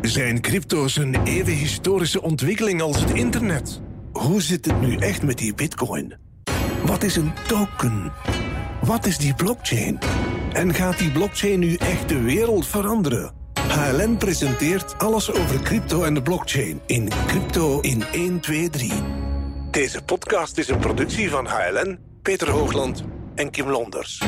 Zijn crypto's een even historische ontwikkeling als het internet? Hoe zit het nu echt met die bitcoin? Wat is een token? Wat is die blockchain? En gaat die blockchain nu echt de wereld veranderen? HLN presenteert alles over crypto en de blockchain in Crypto in 1, 2, 3. Deze podcast is een productie van HLN, Peter Hoogland en Kim Londers.